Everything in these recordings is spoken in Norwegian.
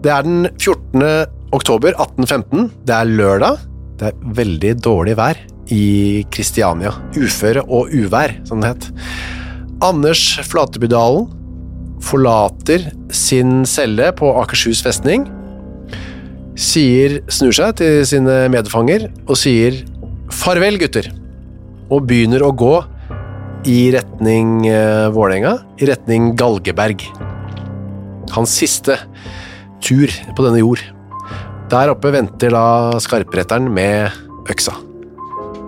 Det er den 14. oktober 1815. Det er lørdag. Det er veldig dårlig vær i Kristiania. Uføre og uvær, som det het. Anders Flatebydalen forlater sin celle på Akershus festning, sier, snur seg til sine medfanger og sier farvel, gutter, og begynner å gå i retning eh, Vålerenga, i retning Galgeberg. Hans siste tur på denne jord. Der oppe venter da skarpretteren med øksa.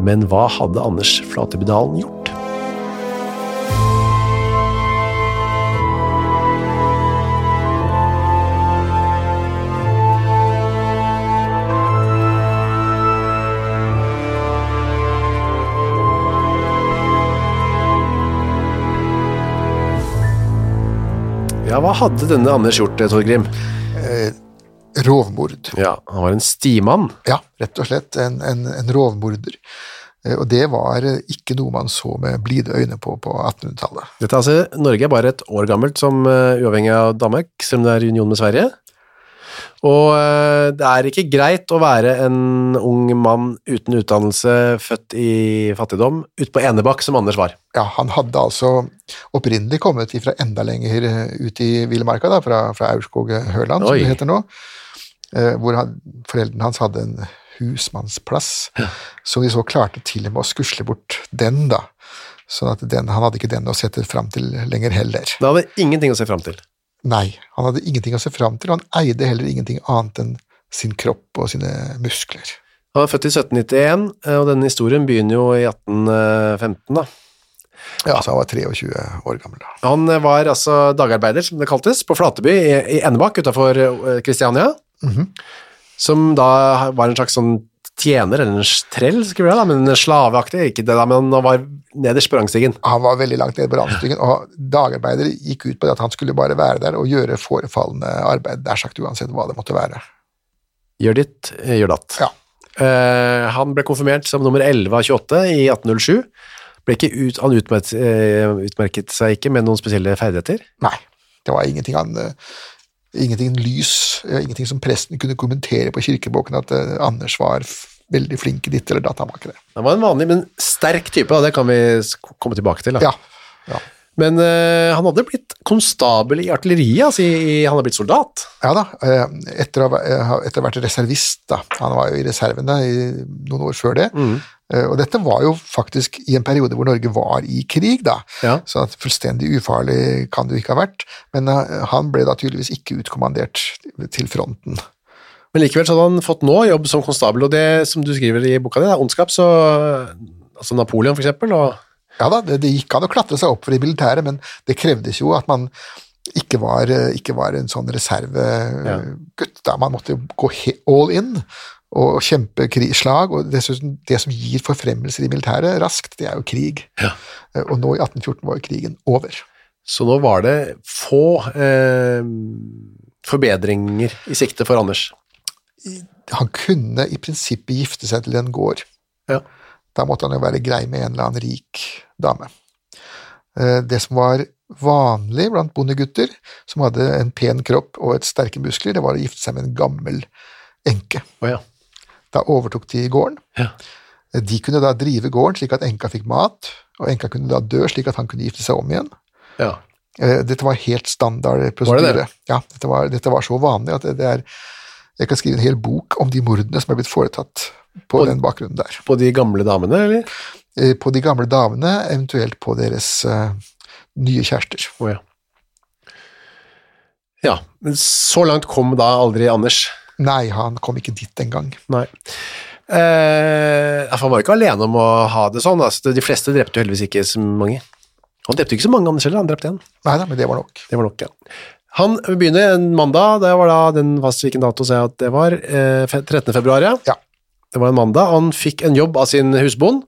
Men hva hadde Anders Flatebydalen gjort? Ja, hva hadde denne Anders gjort, Torgrim? Rovmord. Ja, han var en stimann. Ja, rett og slett en, en, en rovmorder. Eh, Og det var eh, ikke noe man så med blide øyne på på 1800-tallet. Dette er altså, Norge er bare et år gammelt som uh, uavhengig av Danmark, selv om det er union med Sverige. Og uh, det er ikke greit å være en ung mann uten utdannelse, født i fattigdom, ute på Enebakk, som Anders var. Ja, han hadde altså opprinnelig kommet ifra enda lenger ut i villmarka, fra, fra Aurskog-Høland, som det heter nå, hvor han, foreldrene hans hadde en husmannsplass, så de så klarte til og med å skusle bort den, da. Sånn at den, han hadde ikke den å sette fram til lenger heller. Da hadde ingenting å se fram til. Nei, han hadde ingenting å se fram til, og han eide heller ingenting annet enn sin kropp og sine muskler. Han var født i 1791, eh, og denne historien begynner jo i 1815. da. Ja, så han var 23 år gammel da. Han eh, var altså dagarbeider, som det kaltes, på Flateby i, i utafor utenfor eh, -hmm. som da var en slags sånn tjener, eller en trell, skriver jeg da, men en slaveaktig, ikke det da, men han var nederst på rangstigen. Han var veldig langt nede på rangstigen, og dagarbeider gikk ut på det at han skulle bare være der og gjøre forefallende arbeid, der sagt uansett hva det måtte være. Gjør ditt, eh, gjør datt. Ja. Eh, han ble konfirmert som nummer 11 av 28 i 1807. Ble ut, han utmerket, eh, utmerket seg ikke med noen spesielle ferdigheter. Nei, det var ingenting han eh, Ingenting lys, eh, ingenting som presten kunne kommentere på kirkebåken at eh, Anders var veldig flink i ditt eller datt, han var ikke det. Han var en vanlig, men sterk type, og det kan vi komme tilbake til. Da. Ja, ja. Men eh, han hadde blitt konstabel i artilleriet, altså i, han hadde blitt soldat. Ja da, eh, etter å ha eh, etter å vært reservist, da. Han var jo i reserven da, i noen år før det. Mm. Og dette var jo faktisk i en periode hvor Norge var i krig, da. Ja. Så fullstendig ufarlig kan det jo ikke ha vært. Men han ble da tydeligvis ikke utkommandert til fronten. Men likevel så hadde han fått nå jobb som konstabel, og det som du skriver i boka di, er ondskap, så altså Napoleon for eksempel, og Ja da, det, det gikk an å klatre seg opp for i militære, men det krevdes jo at man ikke var, ikke var en sånn reservegutt. da Man måtte gå all in og kjempe slag. Og dessuten, det som gir forfremmelser i militæret raskt, det er jo krig. Ja. Eh, Og nå i 1814 var jo krigen over. Så nå var det få eh, forbedringer i sikte for Anders. Han kunne i prinsippet gifte seg til en gård. Ja. Da måtte han jo være grei med en eller annen rik dame. Eh, Det som var vanlig blant bondegutter, som hadde en pen kropp og et sterke muskler, det var å gifte seg med en gammel enke. Oh, ja. Da overtok de gården. Ja. De kunne da drive gården slik at enka fikk mat, og enka kunne da dø slik at han kunne gifte seg om igjen. ja. Eh, Dette var helt standard prosedyre. det det? Ja, dette var, dette var så vanlig at det, det er Jeg kan skrive en hel bok om de mordene som er blitt foretatt på på den bakgrunnen der. På de gamle damene, eller? Eh, På de gamle damene, eventuelt på deres uh, nye kjærester. Oh, ja. Ja, men så langt kom da aldri Anders. Nei, han kom ikke dit engang. Nei. Eh, han var jo ikke alene om å ha det sånn. Altså, de fleste drepte jo heldigvis ikke så mange. Han drepte ikke så mange, Anders heller. Han drepte en. Nei da, men det var nok. Det var nok, ja. Han begynner en mandag, det var da den fast hvilken dato sa jeg at det var, eh, 13. februar, ja. Ja. Det var en mandag, han fikk en jobb av sin husbond.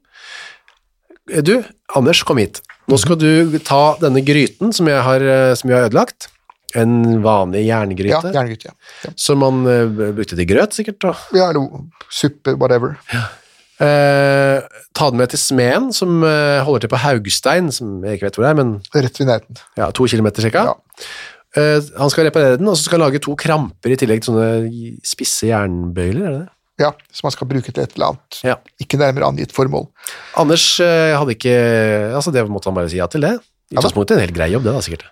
Eh, Du, Anders, kom hit. Nå skal du ta denne gryten som jeg har, eh, som jeg har ødelagt. En vanlig Ja, jerngryte, jerngryte. Ja. Ja. som man uh, brukte til grøt, sikkert. Da. ja, eller suppe, whatever. eh, ta den med til smeden, som holder til på Haugstein, som jeg ikke vet hvor det er, men Rett ved nærheten. ja, to kilometer cirka. Ja. Eh, han skal reparere den, og så skal han lage to kramper i tillegg til sånne spisse jernbøyler, er det det? ja, som han skal bruke til et eller annet. Ja. Ikke nærmere angitt formål. Anders eh, hadde ikke Altså, det måtte han bare si ja til det. I utgangspunktet en helt grei jobb, det da, sikkert.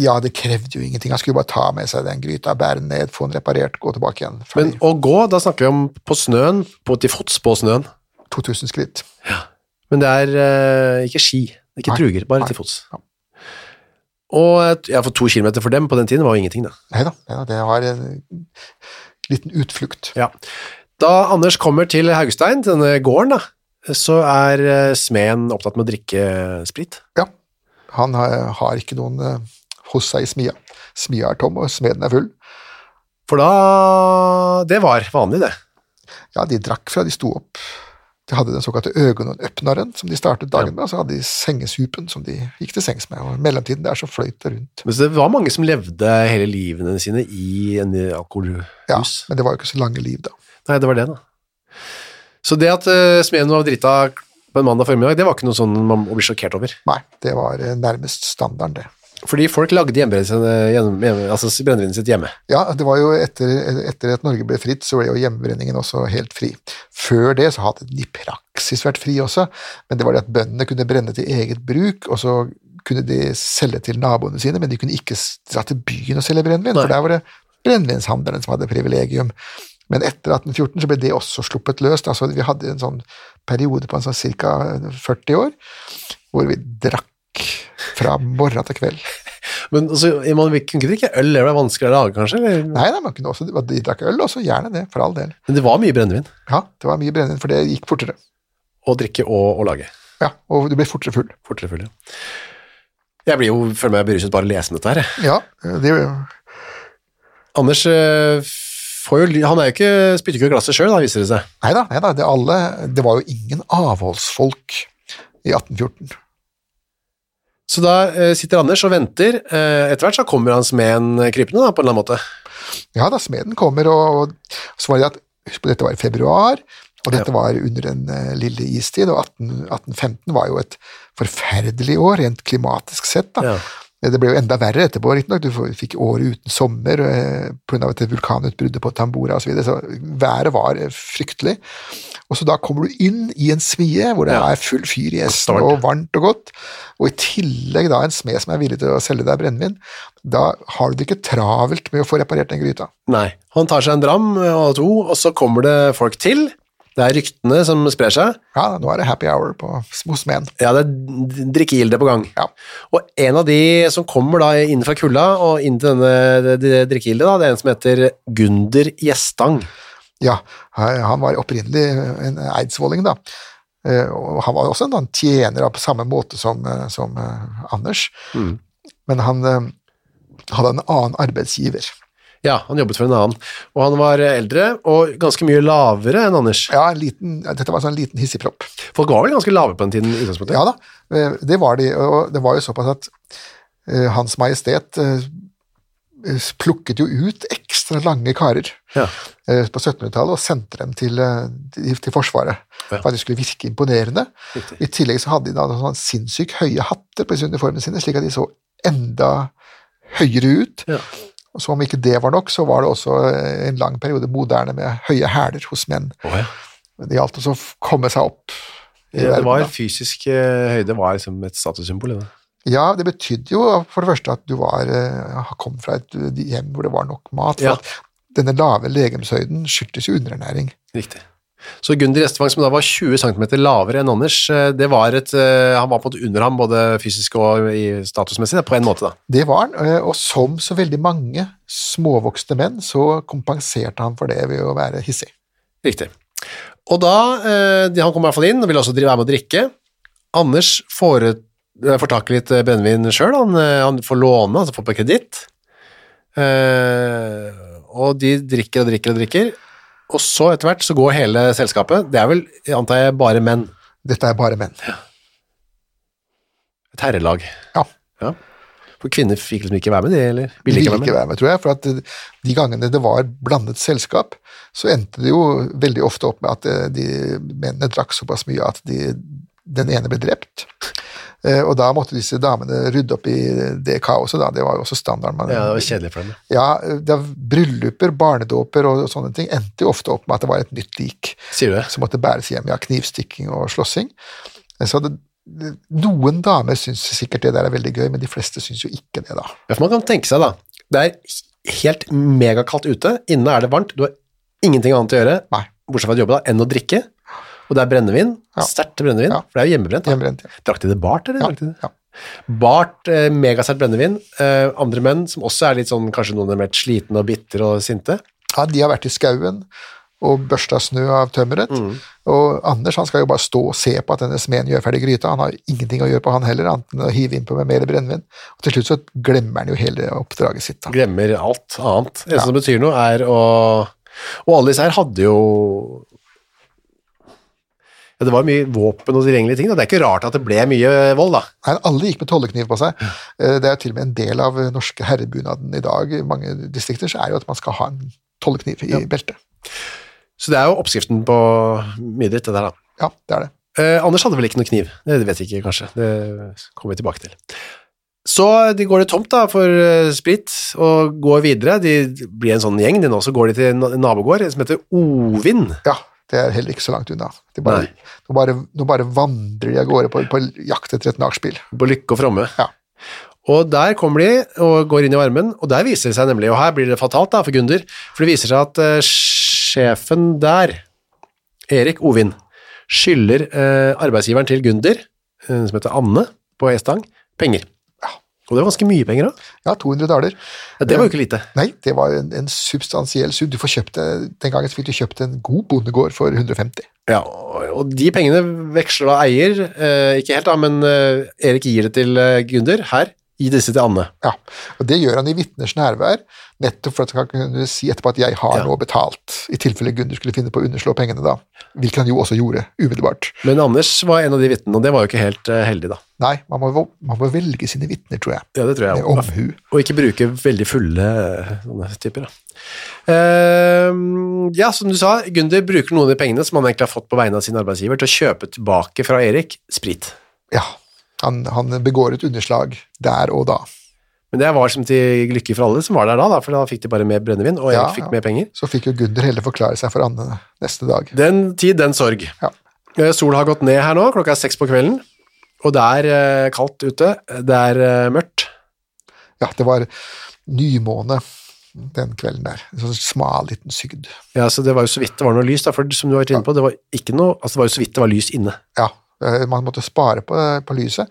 Ja, det krevde jo ingenting. Han skulle bare ta med seg den gryta, bære den ned, få den reparert, gå tilbake igjen. Men å gå, da snakker vi om på snøen, på, til fots på snøen. 2000 skritt. Ja. Men det er uh, ikke ski, ikke Nei, truger, bare nei. til fots. Ja. Og jeg ja, for to kilometer for dem på den tiden var jo ingenting, da. Nei da, det var en liten utflukt. Ja. Da Anders kommer til Haugstein, denne gården, da, så er eh, smeden opptatt med å drikke sprit. Ja, han har, har ikke noen eh, hos seg i smia. Smia er tom, og smeden er full. For da Det var vanlig, det. Ja, de drakk fra de sto opp. De hadde den såkalte øgonøppnaren som de startet dagen med, og så hadde de sengesupen som de gikk til sengs med. Og i mellomtiden der så fløyt det rundt. Men så det var mange som levde hele livene sine i en alkoholhus. Ja, men det var jo ikke så lange liv, da. Nei, det var det, da. Så det at uh, smeden var drita på en mandag formiddag, det var ikke noe sånn man blir sjokkert over. Nei, det var eh, nærmest standarden, det. Fordi folk lagde hjemme- hjemme- altså brennevinet sitt hjemme. Ja, det var jo etter, etter at Norge ble fritt, så ble jo hjemmebrenningen også helt fri. Før det så hadde den i praksis vært fri også, men det var det at bøndene kunne brenne til eget bruk, og så kunne de selge til naboene sine, men de kunne ikke dra til byen og selge brennevin, for der var det brennevinshandleren som hadde privilegium. Men etter 1814 så ble det også sluppet løst. altså Vi hadde en sånn periode på en sånn ca. 40 år hvor vi drakk fra morgen til kveld. Men altså, man kunne ikke drikke øl, det var vanskeligere å lage, kanskje? Eller? Nei, nei, man kunne også, de drakk øl også, gjerne det, for all del. Men det var mye brennevin Ja, det var mye brennevin, for det gikk fortere. å drikke og å lage. Ja, og du ble fortere full. Fortere full, ja. Jeg blir jo, føler meg beruset bare å lese om dette her. Ja, det, Anders eh, får jo, han er jo ikke, spytter ikke ut glasset sjøl, viser det seg. nei da, nei da det, alle, det var jo ingen avholdsfolk i 1814. Så da eh, sitter Anders og venter. Eh, etter hvert så kommer han smeden krypende, da, på en eller annen måte. Ja da, smeden kommer, og, og så var det at Husk på, dette var i februar, og dette var under den eh, lille istid, og 18, 1815 var jo et forferdelig år, rent klimatisk sett. da. Ja. Det ble jo enda verre etterpå, riktignok. Du fikk året uten sommer eh, pga. et vulkanutbrudd på Tambora osv. Så, videre, så været var eh, fryktelig. Og så da kommer du inn i en smie hvor det Ja. er full fyr i essen og varmt og godt, og i tillegg da en smed som er villig til å selge deg brennevin. Da har du det ikke travelt med å få reparert den gryta. Nei. Han tar seg en dram eh, og to, og så kommer det folk til. Det er ryktene som sprer seg. Ja, nå er det happy hour på, hos smeden. Ja, det er drikkegilde på gang. Ja. Og en av de som kommer da inn fra kulda og inn til denne drikkegilde, det drikkegildet, det er en som heter Gunder Gjestang. Ja, han var opprinnelig en eidsvolling, da. Eh, Og han var også en tjener på samme måte som, eh, som Anders, Anders, men han eh, hadde en annen arbeidsgiver. Ja, han jobbet for en annen. Og han var eldre og ganske mye lavere enn Anders. Ja, en liten, dette var en sånn liten hissigpropp. Folk var vel ganske lave på den tiden i utgangspunktet? Ja da, eh, det var de, og det var jo såpass at eh, Hans Majestet eh, plukket jo ut ekstra lange karer Ja. på 1700-tallet og sendte dem til, til, til Forsvaret Ja. for at de skulle virke imponerende. Riktig. I tillegg så hadde de da sånn sinnssykt høye hatter på disse uniformene sine, slik at de så enda høyere ut. Ja. Og som om ikke det var nok, så var det også eh, en lang periode moderne med høye hæler hos menn. Oh, ja. Det gjaldt også å komme seg opp. i Ja, det var verden, fysisk eh, høyde var liksom et statussymbol. Det. Ja, det betydde jo for det første at du var, eh, kom fra et hjem hvor det var nok mat. For Ja. at denne lave legemshøyden skyldtes jo underernæring. Riktig. Så Gunder Estevang, som da var 20 cm lavere enn Anders, eh, det var et, eh, han var på et under ham både fysisk og i statusmessig, på en måte da. Det var han, eh, og som så veldig mange småvokste menn, så kompenserte han for det ved å være hissig. Riktig. Og da, han kommer i hvert fall inn og vil også være med å drikke. Anders får, får tak i litt brennevin selv, han, han får låne, altså får på kreditt. Og de drikker og drikker og drikker. Og så etter hvert så går hele selskapet, det er vel, antar jeg, bare menn. Dette er bare menn. Et herrelag. Ja. Ja. For kvinner fikk liksom ikke være med de, eller? De Ville ville ikke være med. tror jeg, for at de gangene det var blandet selskap, så endte det jo veldig ofte opp med at eh, de mennene drakk såpass mye at de, den ene ble drept. Eh, Og da måtte disse damene rydde opp i det kaoset, da. Det var jo også standard. Man, Ja, det var kjedelig for dem. Ja, det var brylluper, barnedåper og sånne ting endte jo ofte opp med at det var et nytt lik Sier du det? som måtte bæres hjem. Ja, knivstikking og slåssing. Så det, noen damer syns sikkert det der er veldig gøy, men de fleste syns jo ikke det, da. Ja, for man kan tenke seg da, det er helt megakaldt ute, inne er det varmt, du har ingenting annet å gjøre, Nei. bortsett fra å jobbe da, enn å drikke, og det er brennevin, Ja. sterkt brennevin, for det er jo hjemmebrent. Da. Hjemmebrent, ja. Drakk de det bart, eller? Ja, Drakk de det? ja. Bart, eh, megasterkt brennevin, eh, andre menn som også er litt sånn, kanskje noen er mer slitne og bitter og sinte. Ja, de har vært i skauen og børsta snø av tømmeret. Mm. Og Anders han skal jo bare stå og se på at denne smeden gjør ferdig gryta. Han har ingenting å gjøre på han heller, annet enn å hive innpå med mer brennevin. Og til slutt så glemmer han jo hele oppdraget sitt. da. Glemmer alt annet. Det eneste Ja. som betyr noe er å... Og alle disse her hadde jo... Ja, det var mye våpen og tilgjengelige ting. Da. Det er ikke rart at det ble mye vold, da. Nei, alle gikk med tollekniv på seg. Eh, Det er til og med en del av eh, norske herrebunaden i dag i mange distrikter, så er jo at man skal ha en tollekniv i beltet. Så det er jo oppskriften på mye dritt, det der, da. Ja, det er det. Eh, Anders hadde vel ikke noen kniv, det vet vi ikke kanskje, det kommer vi tilbake til. Så de går det tomt da for eh, sprit og går videre, de blir en sånn gjeng de nå, så går de til en nabogård som heter Ovin. Ja, det er heller ikke så langt unna. Nå, bare, bare vandrer de av gårde på, på jakt etter et nachspiel. På Lykke og Fromme. Ja. Og der kommer de og går inn i varmen, og der viser det seg nemlig, og her blir det fatalt da for Gunder, for det viser seg at uh, sjefen der, Erik Ovin, skylder uh, arbeidsgiveren til Gunder, uh, som heter Anne på Estang, penger. Og det var ganske mye penger da. Ja, 200 daler. Ja, det var jo ikke lite. Nei, det var en, en substansiell sum. Du får kjøpt Den gangen fikk du kjøpt en god bondegård for 150. Ja, og og de pengene veksler da eier, eh, ikke helt da, men eh, Erik gir det til eh, Gunder, her, gi disse til Anne. Ja, og Det gjør han i vitners nærvær, nettopp for at han kan kunne si etterpå at 'jeg har Ja. nå betalt', i tilfelle Gunder skulle finne på å underslå pengene da. Hvilket han jo også gjorde, umiddelbart. Men Anders var en av de vitnene, og det var jo ikke helt eh, heldig da. Nei, man må, man må velge sine vitner, tror jeg. Ja, det tror jeg Med omhu. Og ikke bruke veldig fulle eh, sånne typer. Da. Uh, ja, som du sa, Gunder bruker noen av de pengene som han egentlig har fått på vegne av sin arbeidsgiver til å kjøpe tilbake fra Erik sprit. Ja, han, han begår et underslag der og da. Men det var som til lykke for alle som var der da, for da fikk de bare mer brennevin, og Erik Ja, fikk ja. mer penger. Så fikk jo Gunder heller forklare seg for Anne neste dag. Den tid, den sorg. Ja. Sola Sol har gått ned her nå, klokka er seks på kvelden, og det er eh, kaldt ute, det er eh, mørkt. Ja, det var nymåne den kvelden der. En sånn smal liten sygd. Ja, så det var jo så vidt det var noe lys, da, for som du har vært inne på, det var ikke noe, altså det var jo så vidt det var lys inne. Ja, eh, man måtte spare på, på lyset,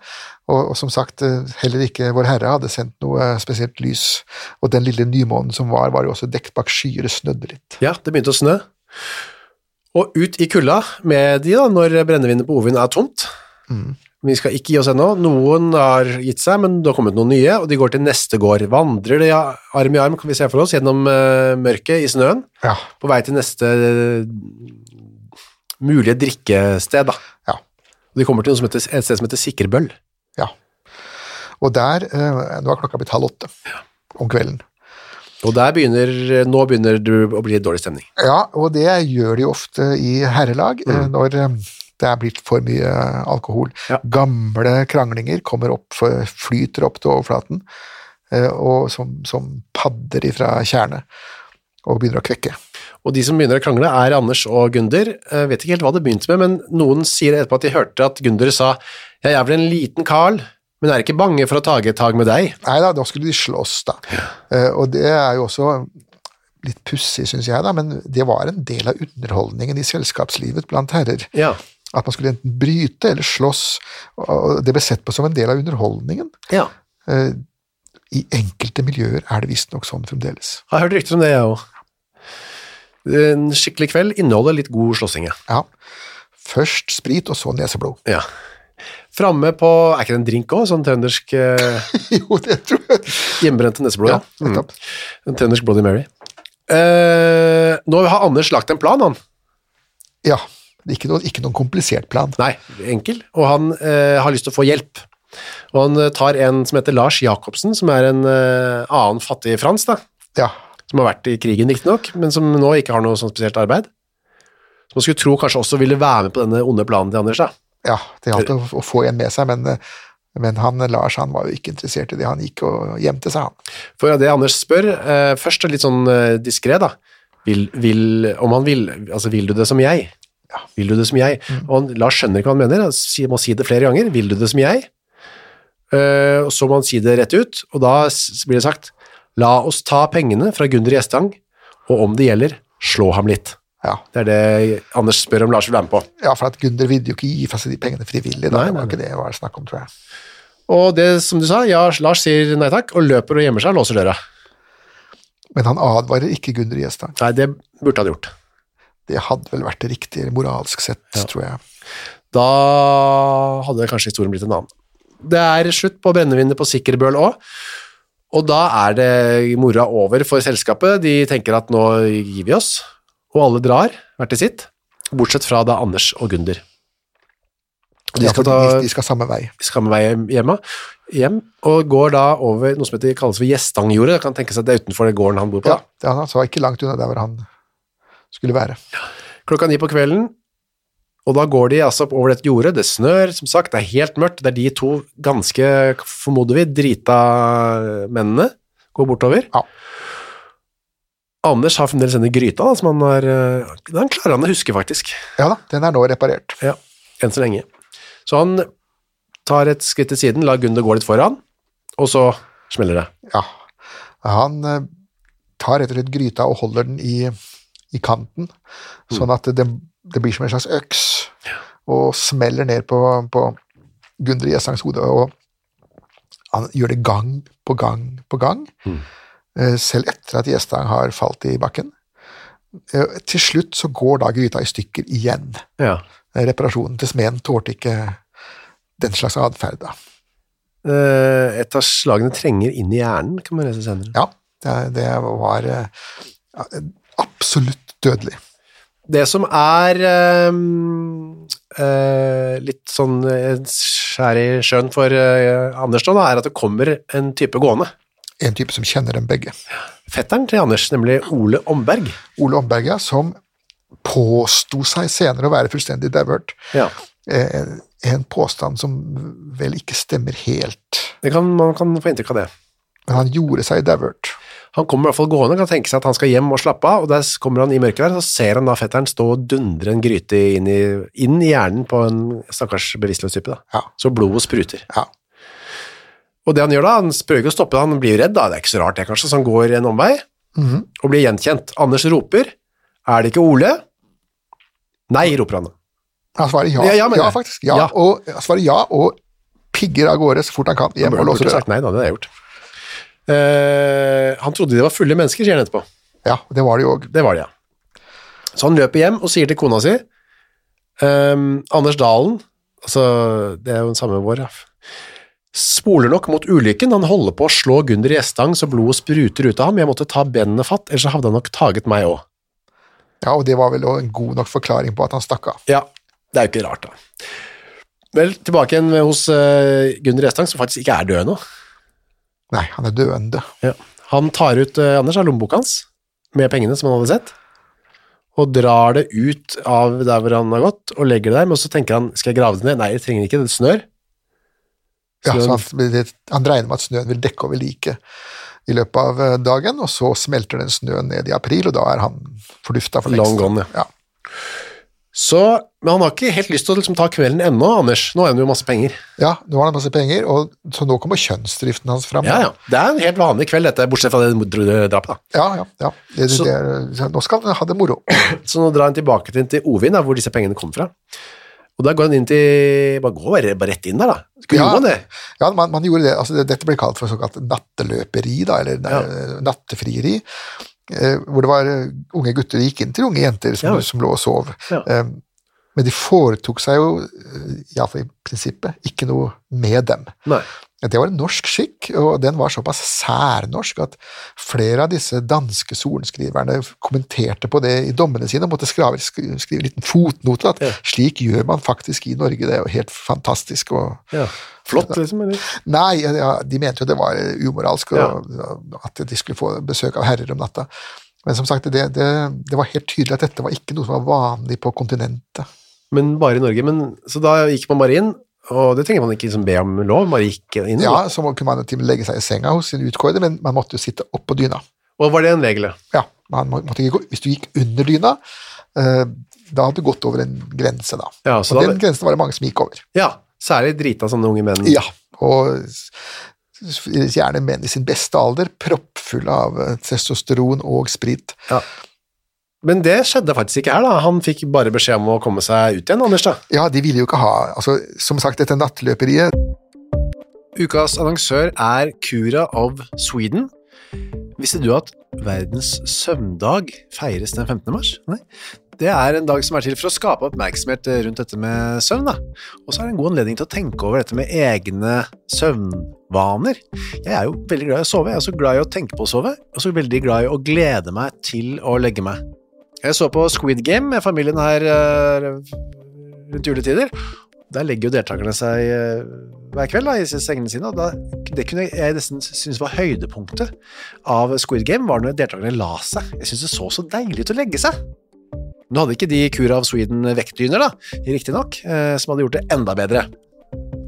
og, og som sagt, eh, heller ikke Vår Herre hadde sendt noe spesielt lys, og den lille nymånen som var, var jo også dekt bak skyer, det snødde litt. Ja, det begynte å snø. Og ut i kulda med de da, når brennevinet på Ovin er tomt. Vi skal ikke gi oss ennå. Noen har gitt seg, men det har kommet noen nye, og de går til neste gård. Vandrer de arm i arm, kan vi se for oss, gjennom uh, mørket i snøen, Ja, på vei til neste uh, mulige drikkested. Da. Og de kommer til heter, et sted som heter Sikkerbøll. ja. Og der, eh, nå er klokka blitt halv åtte om kvelden. Og der begynner, nå begynner det å bli dårlig stemning. Ja, og det gjør de ofte i herrelag, mm. når eh, det er blitt for mye alkohol. Ja. Gamle kranglinger kommer opp, flyter opp til overflaten, eh, og som, som padder ifra tjernet, og begynner å kvekke. Og de som begynner å krangle er Anders og Gunder. Jeg vet ikke helt hva det begynte med, men noen sier etterpå at de hørte at Gunder sa «Jeg er vel en liten Karl, men er ikke bange for å ta et tag med deg. Nei da, da skulle de slåss, da. Ja. og det er jo også litt pussig, syns jeg, da, men det var en del av underholdningen i selskapslivet blant herrer. Ja. At man skulle enten bryte eller slåss, og det ble sett på som en del av underholdningen. ja. Eh, I enkelte miljøer er det visstnok sånn fremdeles. Jeg har hørt rykter om det, jeg òg. En skikkelig kveld inneholder litt god slåssing, ja. Først sprit, og så neseblod. ja. Framme på Er ikke det en drink òg? Sånn trøndersk eh, jo, det tror jeg. hjemmebrente neseblod? Ja, Ja. Mm. En trøndersk Bloody Mary. Eh, nå har Anders lagt en plan, han. Ja. Ikke, noe, ikke noen komplisert plan. Nei, enkel. Og han eh, har lyst til å få hjelp. Og han eh, tar en som heter Lars Jacobsen, som er en eh, annen fattig frans, da. Ja. Som har vært i krigen, riktignok, men som nå ikke har noe sånn spesielt arbeid. Som man skulle tro kanskje også ville være med på denne onde planen til Anders, da. ja det gjaldt å, få en med seg, men, men han, Lars han var jo ikke interessert i det. Han gikk og gjemte seg, han. For det Anders spør, eh, først litt sånn eh, diskré, da. Vil, vil, om han vil, altså vil du det som jeg? Ja. Vil du det som jeg? Og han, Lars skjønner ikke hva han mener, han må si det flere ganger. Vil du det som jeg? Eh, og så må han si det rett ut, og da blir det sagt, la oss ta pengene fra Gunder Gjestang, og om det gjelder, slå ham litt. Ja. Det er det Anders spør om Lars vil være med på. ja, for at Gunder ville jo ikke gi fra seg de pengene frivillig. Da. Nei, det nei, var ikke det det var snakk om, tror jeg. Og det som du sa, ja, Lars sier nei takk, og løper og gjemmer seg og låser døra. Men han advarer ikke Gunder Gjestang. Nei, det burde han gjort. Det hadde vel vært det riktige moralsk sett, tror jeg. Da hadde kanskje historien blitt en annen. Det er slutt på brennevinet på Sikkerbøl òg, og da er det mora over for selskapet. De tenker at nå gir vi oss, og alle drar hver til sitt, bortsett fra da Anders og Gunder. De skal, ta, de, de skal samme vei. samme vei hjemme, hjem, og går da over noe som heter, kalles for Gjestangjordet. Det kan tenkes at det er utenfor det gården han bor på. Ja, det han var ikke langt unna der hvor han skulle være. klokka ni på kvelden, og da går de altså over dette jordet, det snør, som sagt, det er helt mørkt, det er de to ganske, formoder vi, drita mennene går bortover. Ja. Anders har fremdeles denne gryta, da, som han har, eh, den klarer han å huske faktisk, Ja da, den er nå reparert. ja, enn så lenge. Så han tar et skritt til siden, lar Gunder gå litt foran, og så smeller det. Ja. Han eh, tar rett og slett gryta og holder den i, i kanten, sånn at det, det blir som en slags øks, og smeller ned på, på Gundre Gjestangs hode, og han gjør det gang på gang på gang, mm. selv etter at Gjestang har falt i bakken. Eh, Til slutt så går da gryta i stykker igjen. Ja. Reparasjonen til smeden tålte ikke den slags atferd, da. Eh, Et av slagene trenger inn i hjernen, kan man lese senere. Ja, det, det var eh, absolutt dødelig. Det som er ehm, eh, litt sånn eh, skjær i sjøen for eh, Anders nå, er at det kommer en type gående. En type som kjenner dem begge. Fetteren til Anders, nemlig Ole Omberg. Ole Omberg, ja, som påsto seg senere å være fullstendig dauert. Ja. Eh, en påstand som vel ikke stemmer helt, Det kan, man kan få inntrykk av det. men han gjorde seg dauert. Han kommer i hvert fall gående, kan tenke seg at han skal hjem og slappe av, og der kommer han i mørket der, så ser han da fetteren stå og dundre en gryte inn i, inn i hjernen på en stakkars bevisstløs type. Da. Ja. Så blodet spruter. Ja. Og det han gjør da, han prøver ikke å stoppe det, han blir jo redd da, det er ikke så rart det kanskje, så han går en omvei, og blir gjenkjent. Anders roper, er det ikke Ole? Nei, roper han. Han svarer ja, Ja, ja, ja faktisk. Ja. Og, svarer ja, og pigger av gårde så fort han kan, hjem og låser døra. sagt nei da, det har jeg gjort. Eh, han trodde de var fulle mennesker, sier han etterpå. Ja, det var det jo òg. Det var det, ja. Så han løper hjem og sier til kona si ehm, Anders Dalen, altså det er jo den samme vår, ja. spoler nok mot ulykken. Han holder på å slå Gunder i Gjestang så blodet spruter ut av ham. Jeg måtte ta benene fatt, ellers hadde han nok taget meg òg. Ja, og det var vel en god nok forklaring på at han stakk av. Ja, det er jo ikke rart, da. Vel, tilbake igjen hos uh, Gunder Gjestang, som faktisk ikke er død nå. Nei, han er døende. Ja. Han tar ut eh, Anders av lommeboka hans med pengene som han hadde sett, og drar det ut av der hvor han har gått, og legger det der, men så tenker han, skal jeg grave det ned? Nei, jeg trenger ikke, det snør. Ja, så han, han regner med at snøen vil dekke over liket i løpet av eh, dagen, og så smelter den snøen ned i april, og da er han fordufta for lengst. Long gone, ja. ja. Så, men han har ikke helt lyst til å liksom, ta kvelden ennå, Anders. Nå har han jo masse penger. Ja, nå har han masse penger, og så nå kommer kjønnsdriften hans fram. Ja, ja. Det er en helt vanlig kveld, dette, bortsett fra det drapet. da. ja. ja, ja. Det, Så- det, det, nå skal han ha det moro. Så nå drar han tilbake til, til Ovin, da, hvor disse pengene kom fra. Og da går han inn til Bare gå bare, bare rett inn der, da. Skulle Ja. gjorde det? Ja, man, man gjorde det. Altså, det, dette ble kalt for såkalt natteløperi, da, eller ja. nattefrieri. Eh, hvor det var eh, unge gutter gikk inn til unge jenter som, Ja. som lå og sov. Ja. Eh, men de foretok seg jo, eh, iallfall i prinsippet, ikke noe med dem. Nei. Det var en norsk skikk, og den var såpass særnorsk at flere av disse danske sorenskriverne kommenterte på det i dommene sine og måtte skrive, skrive en liten fotnote at Ja. slik gjør man faktisk i Norge, det er jo helt fantastisk. og Ja. Flott, liksom? Eller? Nei, ja, de mente jo det var umoralsk og, at de skulle få besøk av herrer om natta. Men som sagt, det, det, det var helt tydelig at dette var ikke noe som var vanlig på kontinentet. Men bare i Norge. Men, så da gikk man bare inn, og det trenger man ikke liksom be om lov, man bare gikk inn. Ja, Så kunne man til legge seg i senga hos sin utkårede, men man måtte jo sitte oppå dyna. Og var det en regel? ja? Ja, man måtte ikke gå, Hvis du gikk under dyna, eh, da hadde du gått over en grense, da. Ja, så og da- den grensen var det mange som gikk over. Ja, særlig drita sånne unge menn. Ja, og gjerne menn i sin beste alder, proppfulle av eh, testosteron og sprit. Men det skjedde faktisk ikke her, da. Han fikk bare beskjed om å komme seg ut igjen, Anders, da. Ja, de ville jo ikke ha altså, Som sagt, dette nattløperiet Ukas annonsør er Cura of Sweden. Visste du at verdens søvndag feires den 15. mars? Nei. Det er en dag som er til for å skape oppmerksomhet rundt dette med søvn. da. Og så er det en god anledning til å tenke over dette med egne søvnvaner. Jeg er jo veldig glad i å sove. Jeg er så glad i å tenke på å sove, og så veldig glad i å glede meg til å legge meg. Jeg så på Squid Game med familien her eh, rundt juletider. Der legger jo deltakerne seg eh, hver kveld da, i sengene sine, og da, det kunne jeg nesten synes var høydepunktet av Squid Game, var når deltakerne la seg. Jeg synes det så så deilig ut å legge seg. Nå hadde ikke de kura of Sweden vektdyner, da, riktig nok, eh, som hadde gjort det enda bedre.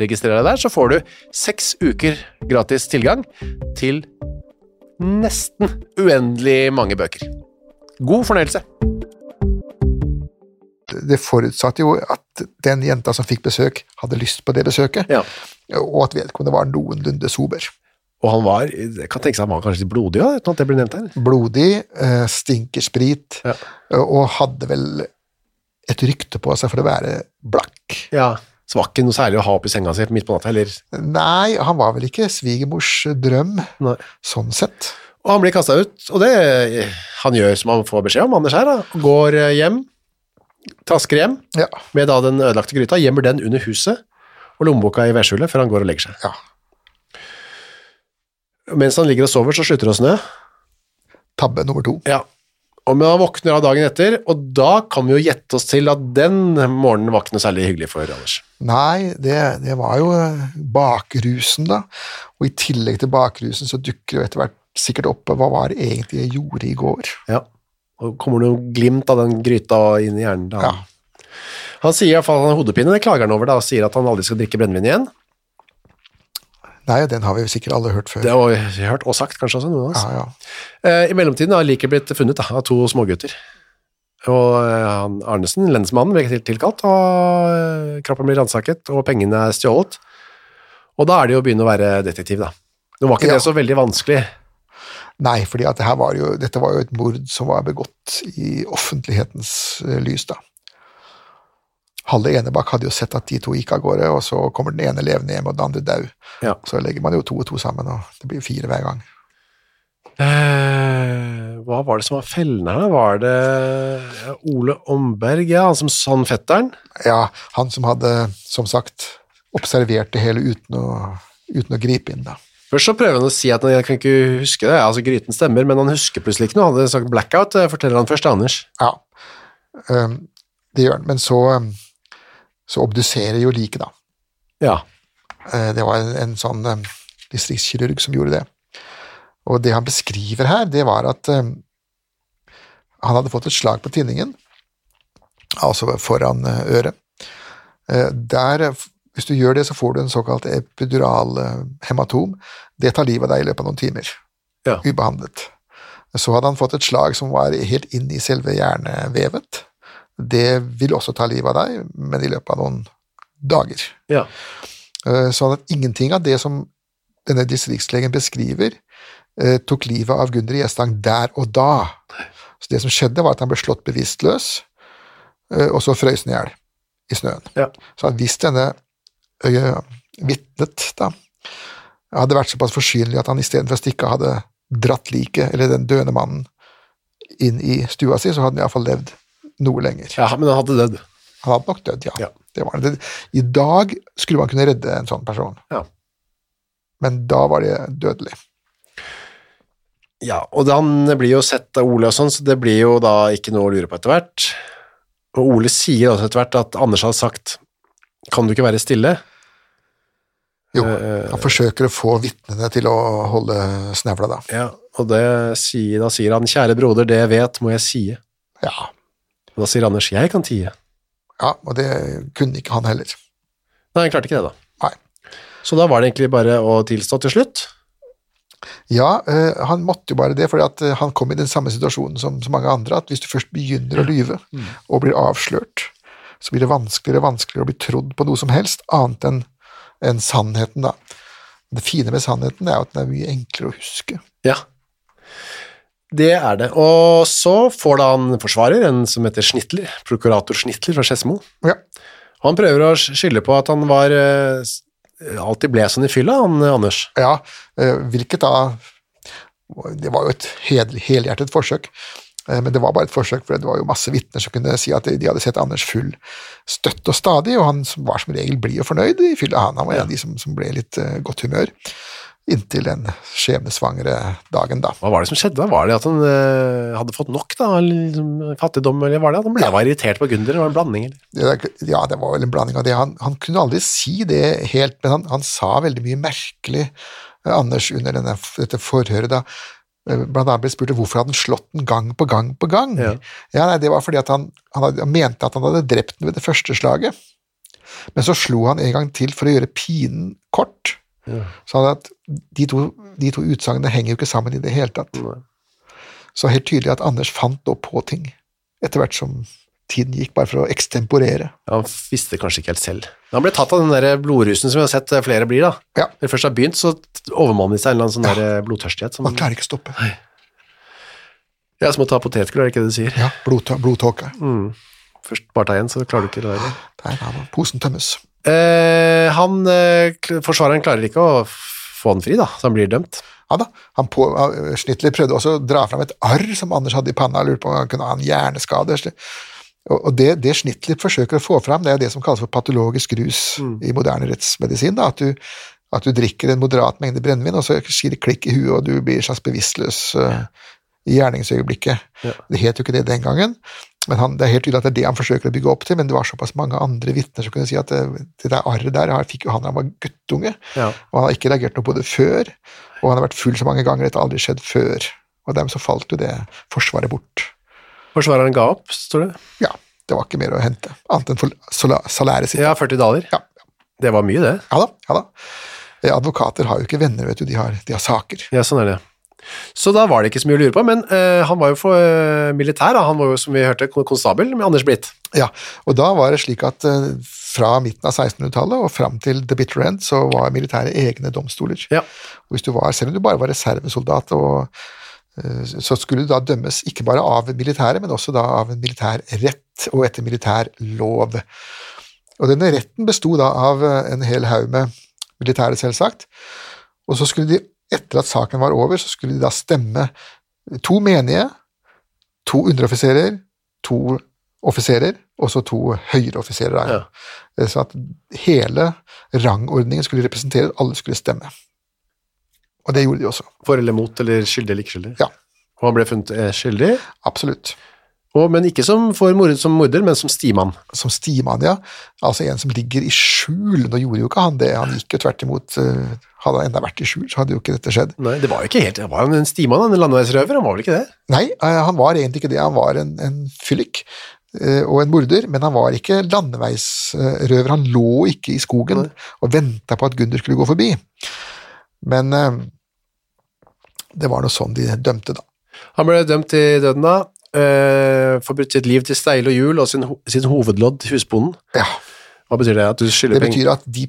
registrer deg der, så får du seks uker gratis tilgang til nesten uendelig mange bøker. God fornøyelse. Det forutsatte jo at den jenta som fikk besøk, hadde lyst på det besøket, Ja. og at vedkommende var noenlunde sober. Og han var, jeg kan tenke seg han var kanskje litt blodig, da, uten at det ble nevnt her. Blodig, eh, stinker sprit, Ja. eh, og hadde vel et rykte på seg for å være blakk. Ja. Så var ikke noe særlig å ha oppi senga si midt på natta eller? Nei, han var vel ikke svigermors drøm, Nei. sånn sett. Og han blir kasta ut, og det han gjør som han får beskjed om, Anders her, da. Går eh, hjem, trasker hjem Ja, med da den ødelagte gryta, gjemmer den under huset og lommeboka i vedskjulet før han går og legger seg. ja. Mens han ligger og sover, så slutter det å snø. Tabbe nummer to. Ja. Og men han våkner av dagen etter, og da kan vi jo gjette oss til at den morgenen var ikke noe særlig hyggelig for Anders. Nei, det, det var jo eh, bakrusen, da. Og i tillegg til bakrusen så dukker jo etter hvert sikkert opp hva var det egentlig jeg gjorde i går. Ja. Og kommer det noe glimt av den gryta inn i hjernen da. Ja. Han sier i hvert fall at han har hodepine, det klager han over da, og sier at han aldri skal drikke brennevin igjen. Nei, den har vi sikkert alle hørt før. Det har vi hørt og sagt kanskje også, noen av oss. Ja, ja. Eh, I mellomtiden har liket blitt funnet da, av to smågutter. Og eh, han Arnesen, lensmannen, ble til- tilkalt, og eh, kroppen blir ransaket, og pengene er stjålet. Og da er det jo å begynne å være detektiv, da. Nå var ikke Ja. det så veldig vanskelig. Nei, for det dette var jo et mord som var begått i offentlighetens eh, lys, da. Halve Enebakk hadde jo sett at de to gikk av gårde, og så kommer den ene levende hjem, og den andre dau. Ja. Så legger man jo to og to sammen, og det blir fire hver gang. Eh, hva var det som var fellene her? Var det Ole Omberg, ja, han som sånn fetteren? Ja, han som hadde, som sagt, observert det hele uten å, uten å gripe inn, da. Først så prøver han å si at han kan ikke huske det, altså gryten stemmer, men han husker plutselig ikke noe. Han hadde sagt blackout, eh, forteller han først til Anders. Ja, um, det gjør han. Men så, um, så obduserer jo liket, da. Ja. Eh, Det var en, en sånn um, distriktskirurg som gjorde det. Og det han beskriver her, det var at um, han hadde fått et slag på tinningen, altså foran eh, øret. Eh, Der, eh, hvis du gjør det, så får du en såkalt epidural eh, hematom. Det tar livet av deg i løpet av noen timer, Ja. ubehandlet. Så hadde han fått et slag som var helt inn i selve hjernevevet. Det vil også ta livet av deg, men i løpet av noen dager. ja. Eh, Sånn at ingenting av det som denne distriktslegen beskriver, eh, tok livet av Gunder Gjestang der og da. Så det som skjedde, var at han ble slått bevisstløs, eh, og så frøs han i hjel i snøen. Ja. Så hvis denne vitnet da, hadde vært såpass forsynlig at han istedenfor å stikke hadde dratt liket, eller den døende mannen, inn i stua si, så hadde han iallfall levd noe lenger. ja, men han hadde dødd. Han hadde nok dødd, ja. Ja. Det var det. I dag skulle man kunne redde en sånn person, Ja. men da var det dødelig. Ja, og han blir jo sett av Ole og sånn, så det blir jo da ikke noe å lure på etter hvert. Og Ole sier også etter hvert at Anders hadde sagt kan du ikke være stille? Jo, Eh, han forsøker å få vitnene til å holde snevla, da. Ja, og det sier, da sier han kjære broder, det jeg vet må jeg sie. Ja. Og da sier Anders jeg kan tie. ja, og det kunne ikke han heller. Nei, han klarte ikke det da. Nei. Så da var det egentlig bare å tilstå til slutt. Ja, øh, han måtte jo bare det, for han kom i den samme situasjonen som så mange andre, at hvis du først begynner å lyve og blir avslørt, så blir det vanskeligere og vanskeligere å bli trodd på noe som helst, annet enn en sannheten, da. Det fine med sannheten er jo at den er mye enklere å huske. Ja. Det er det. Og så får da han forsvarer, en som heter Snitler, prokurator Snitler fra Skedsmo. Ja, han prøver å skylde på at han var eh, alltid ble sånn i fylla, han eh, Anders. ja eh, hvilket da Det var jo et hel, helhjertet forsøk, men det var bare et forsøk, for det var jo masse vitner som kunne si at de de hadde sett Anders full støtt og stadig, og han var som regel blid og fornøyd i fylla. Han, han var en av de som, som ble litt godt humør inntil den skjebnesvangre dagen, da. Hva var det som skjedde? Var det at han eh, hadde fått nok da, liksom, fattigdom, eller var det at han ble ja. irritert på Gunder? Det var en blanding, eller? Det Ja, det var vel en blanding av det. Han, han kunne aldri si det helt, men han, han sa veldig mye merkelig, eh, Anders, under denne, dette forhøret da. Eh, Blant annet ble spurt hvorfor hadde han slått den gang på gang på gang. Ja. nei, Det var fordi han, han, hadde, han mente at han hadde drept den ved det første slaget. Men så slo han en gang til for å gjøre pinen kort. Så at de to, de to utsagnene henger jo ikke sammen i det hele tatt. Så helt tydelig at Anders fant da på ting etter hvert som tiden gikk, bare for å ekstemporere. Han visste kanskje ikke helt selv. Han ble tatt av den der blodrusen som vi har sett eh, flere blir da. Ja. Når det først har begynt, så overmanner de seg en eller annen sånn der eh, blodtørstighet. Som, Man klarer ikke å stoppe. ja, som å ta potetgull, er det ikke det du sier? Ja, blodtåke. blodtåke. Først bare ta igjen, så klarer du ikke det der. Der har posen tømmes. Eh, han, eh, forsvareren klarer ikke å få han fri da, så han blir dømt. Ja da, han på, Schnittler prøvde også å dra fram et arr som Anders hadde i panna, lurte på om han kunne ha en hjerneskade. Og, det, det Schnittler forsøker å få fram, det er det som kalles for patologisk rus i moderne rettsmedisin. Da, at, du, At du drikker en moderat mengde brennevin, og så sier det klikk i huet, og du blir slags bevisstløs uh, i gjerningsøyeblikket. Det het jo ikke det den gangen, men han, det er helt tydelig at det er det han forsøker å bygge opp til, men det var såpass mange andre vitner som kunne si at det, det der arret der han fikk jo han da han var guttunge, Ja. og han har ikke reagert noe på det før, og han har vært full så mange ganger, dette har aldri skjedd før. Og dermed så falt jo det forsvaret bort. Forsvareren ga opp, står det. Ja, det var ikke mer å hente, annet enn for salæret sitt. Ja, 40 daler. Ja. Det var mye, det. Ja da, ja da. Eh, Advokater har jo ikke venner, vet du, de har, de har saker. Ja, sånn er det. Så da var det ikke så mye å lure på, men uh, han var jo for uh, militær, da. han var jo, som vi hørte, konstabel med Anders Blitt. Ja, og da var det slik at uh, fra midten av 1600-tallet og fram til the bitter end, så var militæret egne domstoler. Ja. Hvis du var, selv om du bare var reservesoldat, og, så skulle du da dømmes ikke bare av militæret, men også da av en militær rett og etter militær lov. Og denne retten besto da av en hel haug med militære, selvsagt, og så skulle de, etter at saken var over, så skulle de da stemme to menige, to underoffiserer, to offiserer, og så to høyereoffiserer. Ja. Så at hele rangordningen skulle representere, alle skulle stemme. Og det gjorde de også. For eller mot, eller skyldig eller ikke skyldig. Ja. Og han ble funnet eh, skyldig, Absolutt. Og, men ikke som for mordet som morder, men som stimann. Som stimann, ja. Altså en som ligger i skjul. Nå gjorde jo ikke han det, han gikk jo tvert imot. eh, Hadde han enda vært i skjul, så hadde jo ikke dette skjedd. Nei, det var jo ikke helt, var han en stimann, en landeveisrøver, han var vel ikke det? Nei, eh, han var egentlig ikke det. Han var en, en fyllik eh, og en morder, men han var ikke landeveisrøver. Han lå ikke i skogen og venta på at Gunder skulle gå forbi. Men det var nå sånn de dømte, da. Han ble dømt til døden da, eh, forbrutt sitt liv til steil og hjul og sin, ho- sin hovedlodd, husbonden. Ja, Hva betyr det? At du skylder Det betyr at de,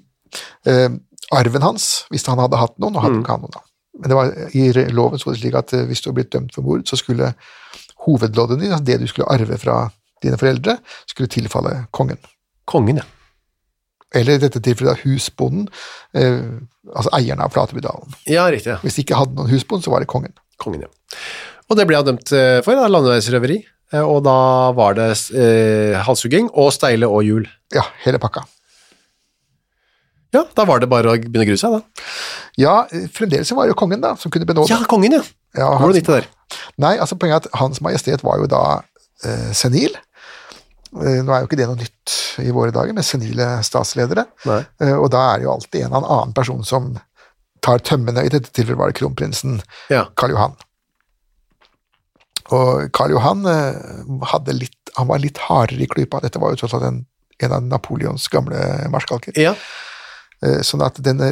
uh, arven hans, hvis han hadde hatt noen, og hadde ikke han noen da. Men det var, i loven så det slik at uh, hvis du var blitt dømt for mord, så skulle hovedlodden din, altså det du skulle arve fra dine foreldre, skulle tilfalle kongen. Kongen, ja. Eller i dette tilfellet da husbonden, altså eieren av Flatebydalen. Ja, riktig, ja. Hvis de ikke hadde noen husbond, så var det kongen. Kongen, ja. Og det ble han dømt eh, for, da, landeveisrøveri. Eh, Og da var det eh, halshugging og steile og hjul. Ja, hele pakka. Ja, da var det bare å begynne å grue seg, da. Ja, fremdeles var det jo kongen da, som kunne benåde. Ja, kongen, ja. Ja, Hvordan gikk det der? Nei, altså poenget er at Hans Majestet var jo da eh, senil. Eh, nå er jo ikke det noe nytt i våre dager, med senile statsledere. Eh, og da er det jo alltid en eller annen person som tar tømmene. I dette tilfellet var det kronprinsen Ja. Karl Johan. Og Karl Johan eh, litt, han var litt hardere i klypa. Dette var jo tross alt en, en av Napoleons gamle marskalker. Ja. Eh, Sånn at denne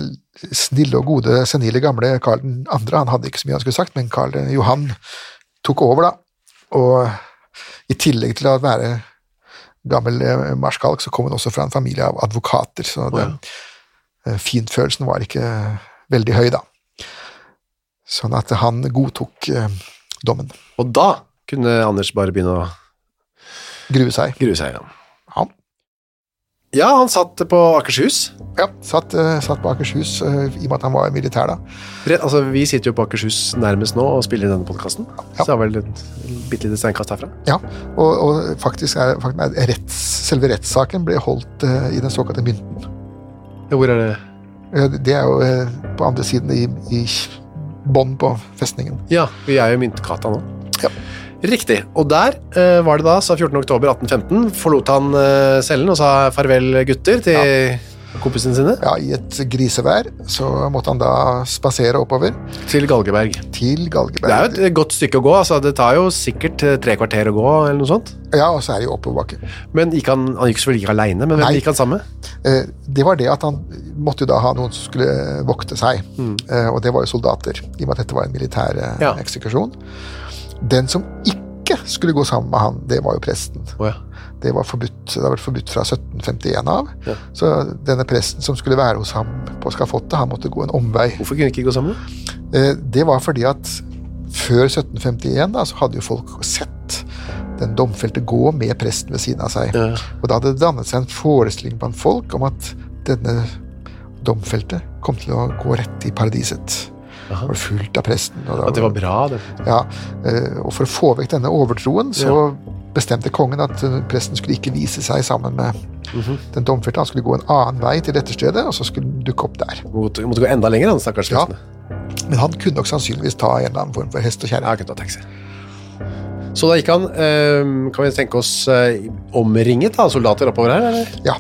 snille og gode, senile gamle Karl 2., han hadde ikke så mye han skulle sagt, men Karl Johan tok over, da. Og i tillegg til å være gammel eh, marskalk, så kom han også fra en familie av advokater, så den ja. fintfølelsen var ikke veldig høy, da. Sånn at han godtok eh, dommen. Og da kunne Anders bare begynne å Grue seg. grue seg. Ja, Han ja han satt på Akershus. ja, satt, eh, satt på Akershus eh, i og med at han var militær, da. Altså, vi sitter jo på Akershus nærmest nå og spiller denne podkasten. Ja. Så det er vel et bitte lite steinkast herfra. Ja, og, og faktisk er, faktisk er retts, selve rettssaken ble holdt uh, i den såkalte mynten. Ja, Hvor er det Det er jo uh, på andre siden i, i bånn på festningen. Ja, vi er jo i Myntgata nå. Ja. Riktig. Og der eh, var det da, sa 14. oktober 1815, forlot han eh, cellen og sa farvel gutter til kompisene sine Ja, I et grisevær så måtte han da spasere oppover til Galgeberg. til Galgeberg. Det er jo et godt stykke å gå, altså det tar jo sikkert eh, tre kvarter å gå, eller noe sånt. Ja, og så er det jo oppoverbakke. Men gikk han, han gikk selvfølgelig ikke alene, men hvem gikk han sammen med? Eh, Det var det at han måtte jo da ha noen som skulle vokte seg, mm. og det var jo soldater, i og med at dette var en militær eh, Ja. eksekusjon. Den som ikke skulle gå sammen med han, det var jo presten. Oh, ja. Det var forbudt, det har vært forbudt fra 1751 av. Ja. Så denne presten som skulle være hos ham på skafottet, han måtte gå en omvei. Hvorfor kunne de ikke gå sammen? Eh, Det var fordi at før 1751 da, så hadde jo folk sett den domfelte gå med presten ved siden av seg. Ja. Og da hadde det dannet seg en forestilling blant folk om at denne domfelte kom til å gå rett i paradiset. Aha. var fullt av presten. Og, da- At det var bra, det. ja, eh, og for å få vekk denne overtroen, så bestemte kongen at eh, presten skulle ikke vise seg sammen med Den domfelte han skulle gå en annen vei til dette stedet, og så skulle han dukke opp der. Måtte, måtte gå enda lenger, han stakkars Ja. Men han kunne nok sannsynligvis ta en eller annen form for hest og kjerre. Så da gikk han, eh, kan vi tenke oss, eh, omringet av soldater oppover her, eller? Ja.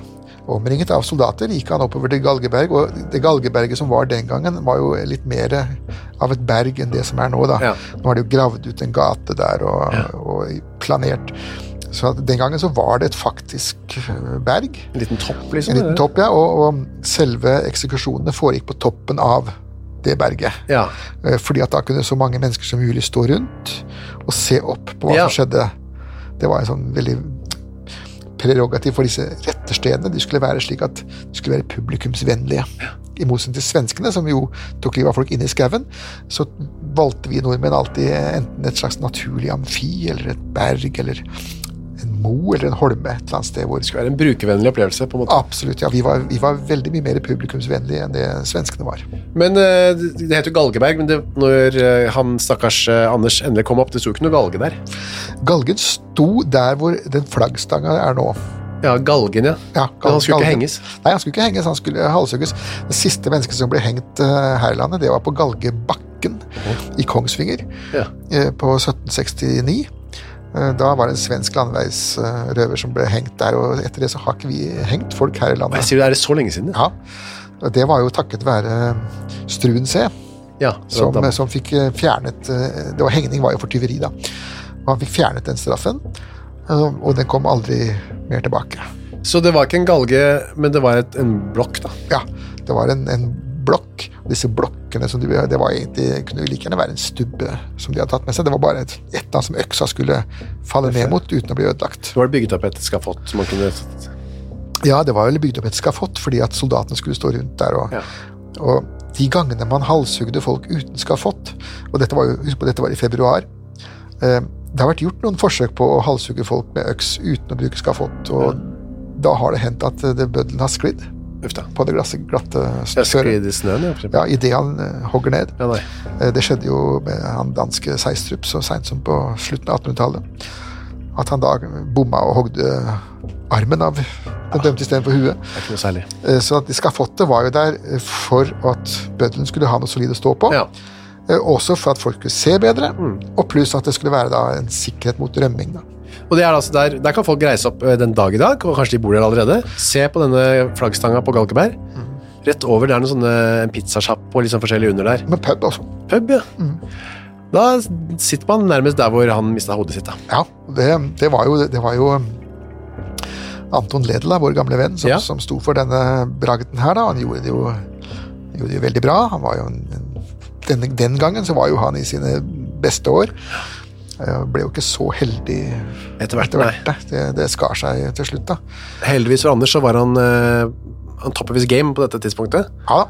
Omringet av soldater gikk han oppover til Galgeberg, og det Galgeberget som var den gangen, var jo litt mer av et berg enn det som er nå. da. Ja. Nå har de jo gravd ut en gate der og, og planert. Så at den gangen så var det et faktisk eh, berg. En liten topp, liksom? En liten topp, ja, og, og selve eksekusjonene foregikk på toppen av det berget. Ja. Eh, Fordi at da kunne så mange mennesker som mulig stå rundt og se opp på hva Ja. som skjedde. Det var en sånn veldig prerogativ for disse retterstedene. De skulle være slik at de skulle være publikumsvennlige. I motsetning til svenskene, som jo tok livet av folk inne i skauen, så valgte vi nordmenn alltid enten et slags naturlig amfi, eller et berg, eller en mo, eller en holme et eller annet sted hvor Det skulle være en brukervennlig opplevelse, på en måte. Absolutt, ja. Vi var, vi var veldig mye mer publikumsvennlige enn det svenskene var. Men eh, det heter jo Galgeberg, men det, når eh, han stakkars eh, Anders endelig kom opp, det sto ikke noe galge der. Galgen sto der hvor den flaggstanga er nå. Ja, galgen, ja. Ja, Men han skulle ikke henges. Nei, han skulle ikke henges, han skulle halshugges. Det siste mennesket som ble hengt her i landet, det var på Galgebakken i Kongsvinger Ja. på 1769. Eh, Da var det en svensk landeveisrøver som ble hengt der, og etter det så har ikke vi hengt folk her i landet. jeg sier det er så lenge siden. Ja, Det var jo takket være Struensee, Ja, som, som fikk eh, fjernet eh, det var Hengning var jo for tyveri, da. Og han fikk fjernet den straffen, eh, og den kom aldri mer tilbake. så det var ikke en galge, men det var et, en blokk, da. Ja, det var en, en blokk. og Disse blokkene som de, det var egentlig, kunne like gjerne være en stubbe som de hadde tatt med seg. Det var bare et, et eller annet som øksa skulle falle ned mot uten å bli ødelagt. Det var det bygget opp et skafott som man kunne Ja, det var vel bygd opp et skafott fordi at soldatene skulle stå rundt der. Og, Ja. og de gangene man halshugde folk uten skafott, og dette var jo, dette var i februar eh, Det har vært gjort noen forsøk på å halshugge folk med øks uten å bruke skafott, og da har det hendt at eh, bøddelen har sklidd Uff da. på det glatte, glatte snøret. i snøen, ja. Ja, idet han eh, hogger ned. Ja. Eh, Det skjedde jo med han danske Seistrup så seint som på slutten av 1800-tallet. At han da bomma og hogde armen av den dømte istedenfor huet. Det er ikke noe særlig. Eh, Så at de skafottet var jo der for at bøddelen skulle ha noe solid å stå på. Ja. Også for at folk skulle se bedre, og pluss at det skulle være da en sikkerhet mot rømming. da. Og det er altså der, der kan folk reise opp eh, den dag i dag, og kanskje de bor der allerede. Se på denne flaggstanga på Galkeberg. Rett over det er noen sånne, en pizzasjapp og litt sånn forskjellig under der. Men pub også. Pub, ja. Da sitter man nærmest der hvor han mista hodet sitt. da. Ja, det, det var jo, det var jo um, Anton Ledel, vår gamle venn, som, Ja. som sto for denne bragden her. da. Han gjorde det jo, gjorde det jo veldig bra. Han var jo en, en, den gangen så var jo han i sine beste år. Eh, Ble jo ikke så heldig Etter hvert, etter hvert. Det, det skar seg til slutt, da. Heldigvis for Anders så var han han on top of his game på dette tidspunktet. Ja da.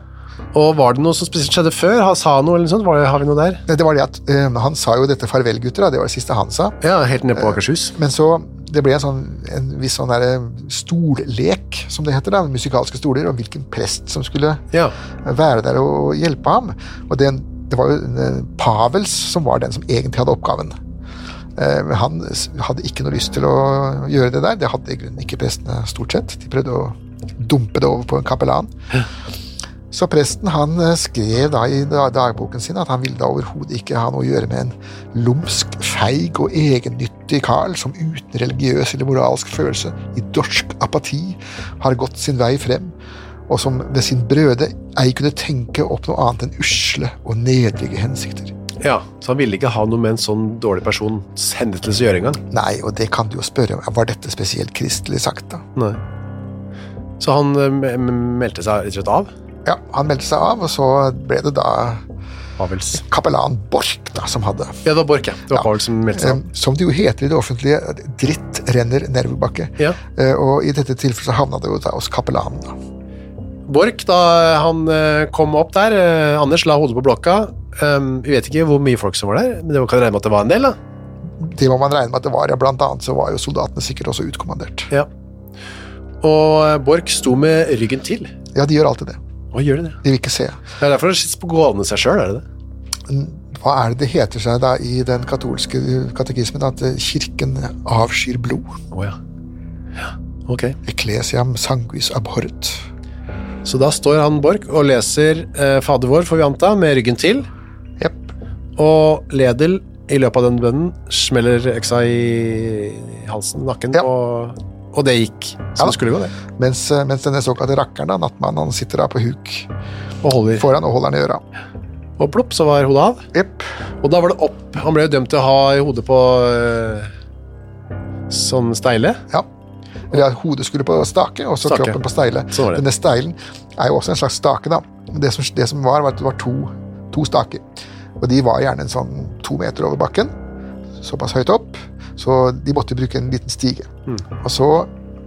Og var det noe som spesielt skjedde før? Han sa noe eller noe sånt? Var det, har vi noe der? Det var det at uh, Han sa jo dette 'farvel, gutter', da. det var det siste han sa. Ja, helt ned på Akershus. Men så det ble en, sånn, en viss sånn der stollek, som det heter, da, musikalske stoler, om hvilken prest som skulle Ja. være der og hjelpe ham. Og det, det var jo eh, Pavels som var den som egentlig hadde oppgaven. Eh, han hadde ikke noe lyst til å gjøre det der. Det hadde i grunnen ikke prestene stort sett. De prøvde å dumpe det over på en kapellan. Så presten han eh, skrev da i dagboken sin at han ville da overhodet ikke ha noe å gjøre med en lumsk, feig og egennyttig karl som uten religiøs eller moralsk følelse, i dorsk apati, har gått sin vei frem, og som ved sin brøde ei kunne tenke opp noe annet enn usle og nedrige hensikter. Ja. Så han ville ikke ha noe med en sånn dårlig persons hendelse å gjøre engang. Nei, og det kan du jo spørre om, var dette spesielt kristelig sagt, da? Nei. Så han eh, me- me- meldte seg rett og slett av? Ja, han meldte seg av, og så ble det da Pavels. kapellan Borch da, som hadde Ja, det var Borch, ja. Det var Ja. Pavel som meldte seg av. Eh, Som det jo heter i det offentlige, dritt renner nedoverbakke. Ja. Eh, Og i dette tilfellet så havna det jo da hos kapellanen. da. Borch, da han eh, kom opp der, eh, Anders la hodet på blokka. Um, vi vet ikke hvor mye folk som var der, men det kan regne med at det var en del, da. Det må man regne med at det var, ja. Blant annet så var jo soldatene sikkert også utkommandert. Ja. Og eh, Borch sto med ryggen til. Ja, de gjør alltid det. Hva gjør de det? De vil ikke se. Det er derfor det sitter på gående seg sjøl, er det det? Hva er det det heter seg da i den katolske katekismen? At eh, kirken avskyr blod. Å ja. ja. Ok. Eklesiam sanguis abhorret. Så da står han Borch og leser eh, Fader vår, får vi anta, med ryggen til, Yep. og Ledel i løpet av den bønnen smeller øksa i halsen, nakken, Ja. og, og det gikk som ja, det skulle gå, det. Mens, eh, mens denne såkalte rakkeren, da, nattmannen, han sitter da på huk Og holder. foran og holder den i øra. Og plopp, så var hodet av. Yep. Og da var det opp. Han ble jo dømt til å ha i hodet på øh, sånn steile. Ja. Eller at hodet skulle på stake, og så Stake. kroppen på steile. Sånn. Denne steilen er jo også en slags stake, da. Det som, det som var, var at det var to, to staker. Og de var gjerne en sånn to meter over bakken. Såpass høyt opp. Så de måtte bruke en liten stige. Mm. Og så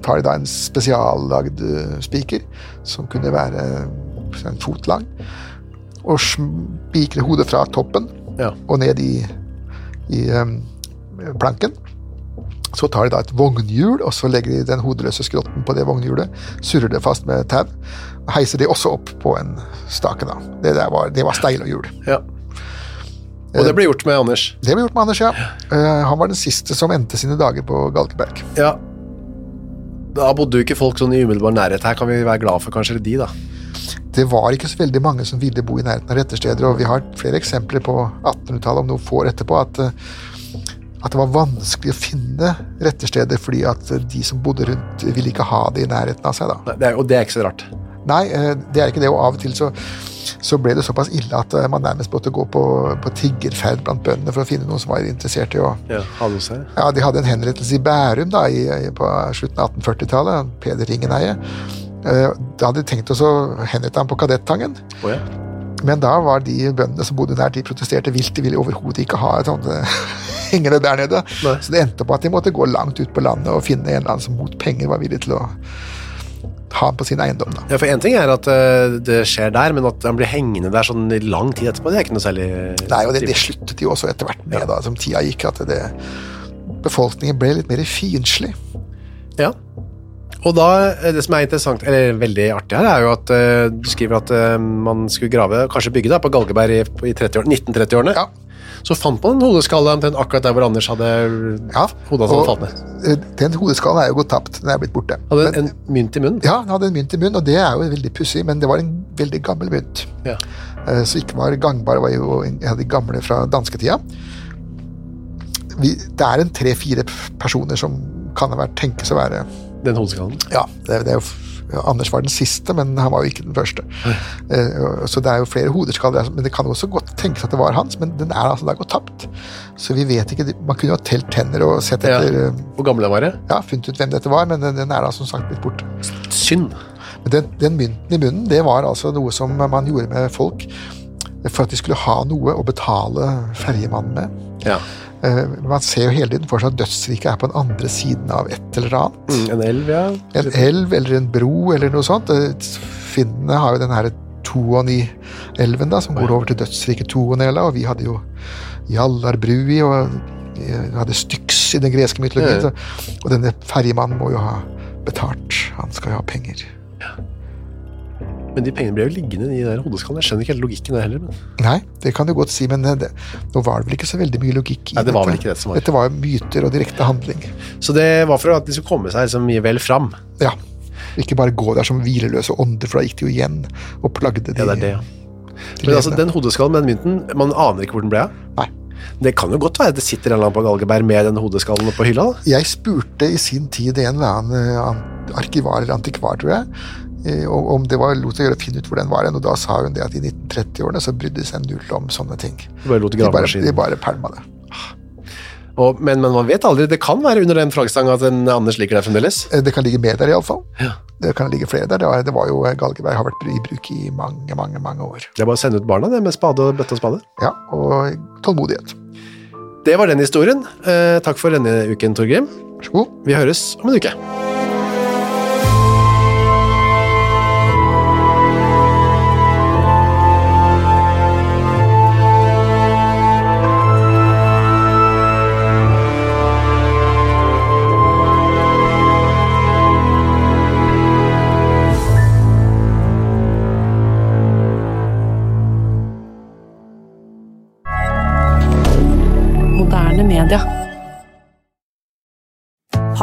tar de da en spesiallagd eh, spiker, som kunne være en fot lang, og spikrer hodet fra toppen Ja. og ned i, i um, planken. Så tar de da et vognhjul, og så legger de den hodeløse skrotten på det vognhjulet, surrer det fast med tau, heiser de også opp på en stake. da. Det, der var, det var steil og hjul. Ja. Og det ble gjort med Anders. Det ble gjort med Anders, ja. Eh, han var den siste som endte sine dager på Galkeberg. Ja. Da bodde jo ikke folk sånn i umiddelbar nærhet her, kan vi være glad for kanskje de, da. Det var ikke så veldig mange som ville bo i nærheten av rettersteder, og vi har flere eksempler på 1800-tallet om noen få år etterpå at, eh, at det var vanskelig å finne rettersteder fordi at de som bodde rundt, ville ikke ha det i nærheten av seg. da. Det er, og det er ikke så rart. Nei, eh, det er ikke det, og av og til så, så ble det såpass ille at eh, man nærmest måtte gå på, på tiggerferd blant bøndene for å finne noen som var interessert i å Ja, hadde seg. Ja, De hadde en henrettelse i Bærum da, i, i, på slutten av 1840-tallet. Peder Ringeneie. Eh, Da hadde de tenkt å henrette ham på Kadettangen. Oh, ja. Men da var de bøndene som bodde der, de protesterte vilt. De ville overhodet ikke ha sånt eh, hengende der nede. Nei. Så det endte på at de måtte gå langt ut på landet og finne en eller annen som mot penger var villig til å ha på sin eiendom. da. Ja, for En ting er at uh, det skjer der, men at han blir hengende der sånn i lang tid etterpå, det er ikke noe særlig Nei, og det, det sluttet de også etter hvert med, da, som tida gikk. at det, Befolkningen ble litt mer fiendtlig. Ja. Og da, eh, det som er interessant, eller veldig artig her, er jo at uh, du skriver at uh, man skulle grave, kanskje bygge da, på Galgeberg i, i 30 1930-årene. Ja. Så fant man en hodeskalle omtrent akkurat der hvor Anders hadde Ja, hodet hans falt ned. Den hodeskallen er jo gått tapt. Den er blitt borte. Hadde Men- en mynt i munnen. Ja, den hadde en mynt i munnen, og det er jo veldig pussig, men det var en veldig gammel mynt. Ja. Uh, så ikke var gangbar, var jo en av de gamle fra dansketida. Det er en tre-fire personer som kan ha vært tenkes å være Den hodeskallen. Ja, det, det er jo Anders var den siste, men han var jo ikke den første. Uh, så det er jo flere hodeskaller, men det kan også godt tenkes at det var hans, men den er altså da gått tapt. Så vi vet ikke, Man kunne jo ha telt tenner og sett etter ja. Hvor gammel var det? Ja, funnet ut hvem dette var, men den, den er da som sagt blitt borte. Synd. Men den, den mynten i munnen, det var altså noe som man gjorde med folk for at de skulle ha noe å betale ferjemannen med. Ja. Eh, Man ser jo hele tiden for seg at dødsriket er på den andre siden av et eller annet. Mm, en elv, ja. En elv eller en bro eller noe sånt. Eh, Finnene har jo den her Tuoni-elven da, som går over til dødsriket Tuonela, og vi hadde jo Jallarbrui og vi hadde Styx i den greske mytologien. Ja, ja. Og denne ferjemannen må jo ha betalt. Han skal jo ha penger. Men de pengene ble jo liggende i de der hodeskallene. Jeg skjønner ikke helt logikken der heller. Men... Nei, det kan du godt si, men det, nå var det vel ikke så veldig mye logikk i Nei, det var vel ikke det som var. Dette var jo myter og direkte handling. Så det var for at de skulle komme seg liksom vel fram. Ja. Ikke bare gå der som hvileløse ånder, for da gikk de jo igjen og plagde de. Ja, det er det, ja. de Men altså, den hodeskallen med den mynten, man aner ikke hvor den ble av. Nei. Det kan jo godt være at det sitter en eller annen på Galgeberg med den hodeskallen på hylla. da. Jeg spurte i sin tid en eller annen eh, arkivar eller antikvar, tror jeg, eh, om om det var lot seg gjøre å finne ut hvor den var hen, og da sa hun det at i 1930-årene så brydde de seg null om sånne ting. Bare De bare, de bare pælma det. Og, men, men man vet aldri. Det kan være under den flaggstanga at en Anders ligger der fremdeles. Eh, Det kan ligge mer der, iallfall. Ja. Det kan ligge flere der. Det var, det var jo eh, Galgeberg har vært i bruk i mange, mange mange år. Det er bare å sende ut barna det med spade og bøtte og spade. Ja, og tålmodighet. Det var den historien. Eh, takk for denne uken, Torgrim. Vær så god. Vi høres om en uke.